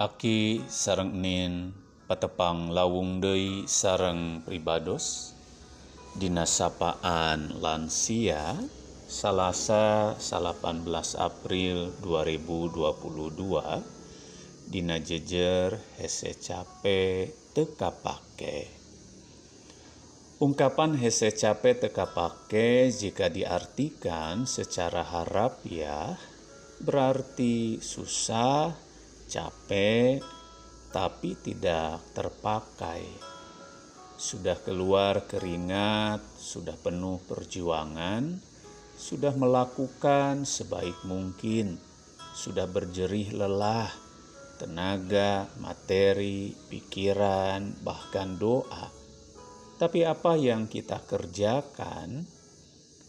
Aki sareng Nin patepang lawung deui sareng pribados dina sapaan lansia Salasa 18 April 2022 dina jejer hese cape teka pake. Ungkapan hese cape teka pake jika diartikan secara harafiah berarti susah, capek, tapi tidak terpakai. Sudah keluar keringat, sudah penuh perjuangan, sudah melakukan sebaik mungkin, sudah berjerih lelah, tenaga, materi, pikiran, bahkan doa. Tapi apa yang kita kerjakan,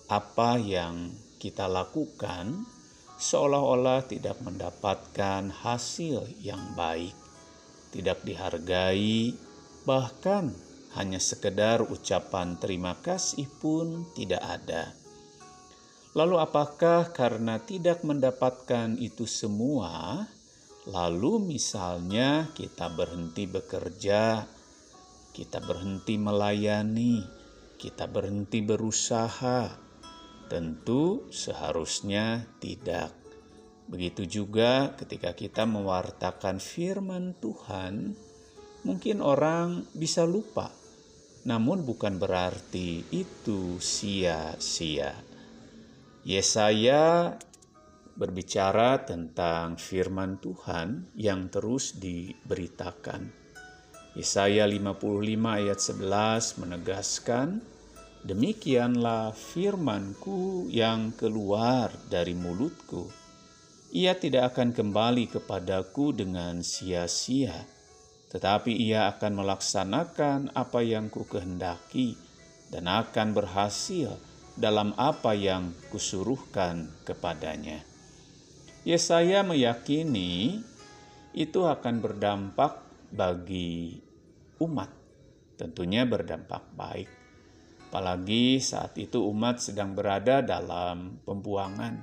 apa yang kita lakukan, seolah-olah tidak mendapatkan hasil yang baik, tidak dihargai, bahkan hanya sekedar ucapan terima kasih pun tidak ada. Lalu, apakah karena tidak mendapatkan itu semua, lalu misalnya kita berhenti bekerja? kita berhenti melayani, kita berhenti berusaha. Tentu seharusnya tidak. Begitu juga ketika kita mewartakan firman Tuhan, mungkin orang bisa lupa. Namun bukan berarti itu sia-sia. Yesaya berbicara tentang firman Tuhan yang terus diberitakan Yesaya 55 ayat 11 menegaskan, Demikianlah firmanku yang keluar dari mulutku. Ia tidak akan kembali kepadaku dengan sia-sia, tetapi ia akan melaksanakan apa yang ku kehendaki dan akan berhasil dalam apa yang kusuruhkan kepadanya. Yesaya meyakini itu akan berdampak bagi umat tentunya berdampak baik. Apalagi saat itu umat sedang berada dalam pembuangan.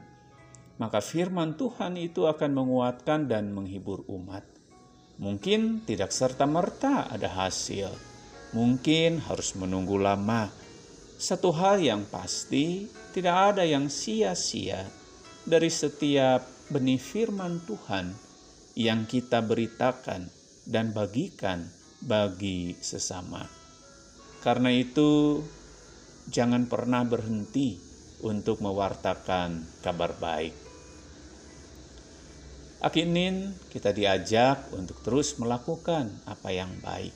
Maka firman Tuhan itu akan menguatkan dan menghibur umat. Mungkin tidak serta-merta ada hasil. Mungkin harus menunggu lama. Satu hal yang pasti, tidak ada yang sia-sia dari setiap benih firman Tuhan yang kita beritakan dan bagikan bagi sesama. Karena itu, jangan pernah berhenti untuk mewartakan kabar baik. Akinin kita diajak untuk terus melakukan apa yang baik.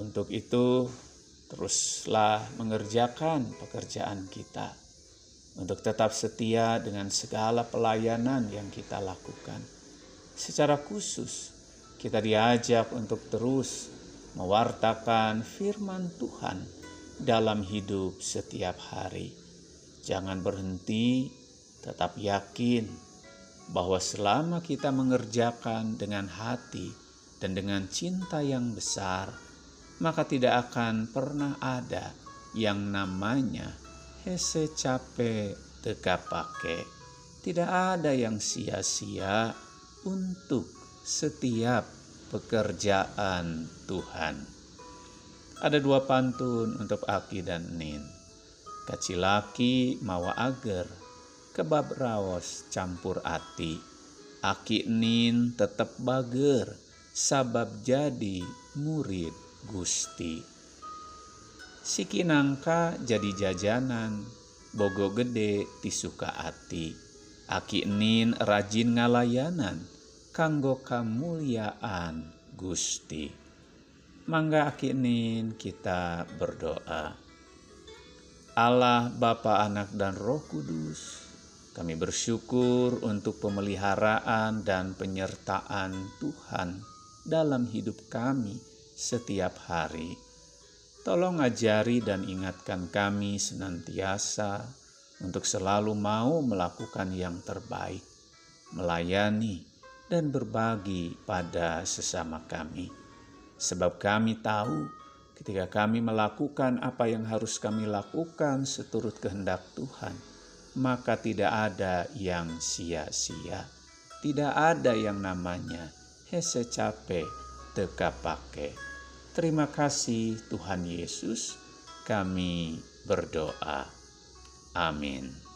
Untuk itu, teruslah mengerjakan pekerjaan kita untuk tetap setia dengan segala pelayanan yang kita lakukan. Secara khusus, kita diajak untuk terus mewartakan firman Tuhan dalam hidup setiap hari. Jangan berhenti, tetap yakin bahwa selama kita mengerjakan dengan hati dan dengan cinta yang besar, maka tidak akan pernah ada yang namanya hese capek teka pake. Tidak ada yang sia-sia untuk setiap pekerjaan Tuhan. Ada dua pantun untuk Aki dan Nin. Kacilaki mawa ager, kebab rawos campur ati. Aki Nin tetap bager, sabab jadi murid Gusti. Siki nangka jadi jajanan, bogo gede tisuka ati. Aki Nin rajin ngalayanan, kanggo kamuliaan Gusti. Mangga akinin kita berdoa. Allah Bapa, Anak dan Roh Kudus, kami bersyukur untuk pemeliharaan dan penyertaan Tuhan dalam hidup kami setiap hari. Tolong ajari dan ingatkan kami senantiasa untuk selalu mau melakukan yang terbaik, melayani, dan berbagi pada sesama kami. Sebab kami tahu ketika kami melakukan apa yang harus kami lakukan seturut kehendak Tuhan, maka tidak ada yang sia-sia. Tidak ada yang namanya hese capek teka pake. Terima kasih Tuhan Yesus, kami berdoa. Amin.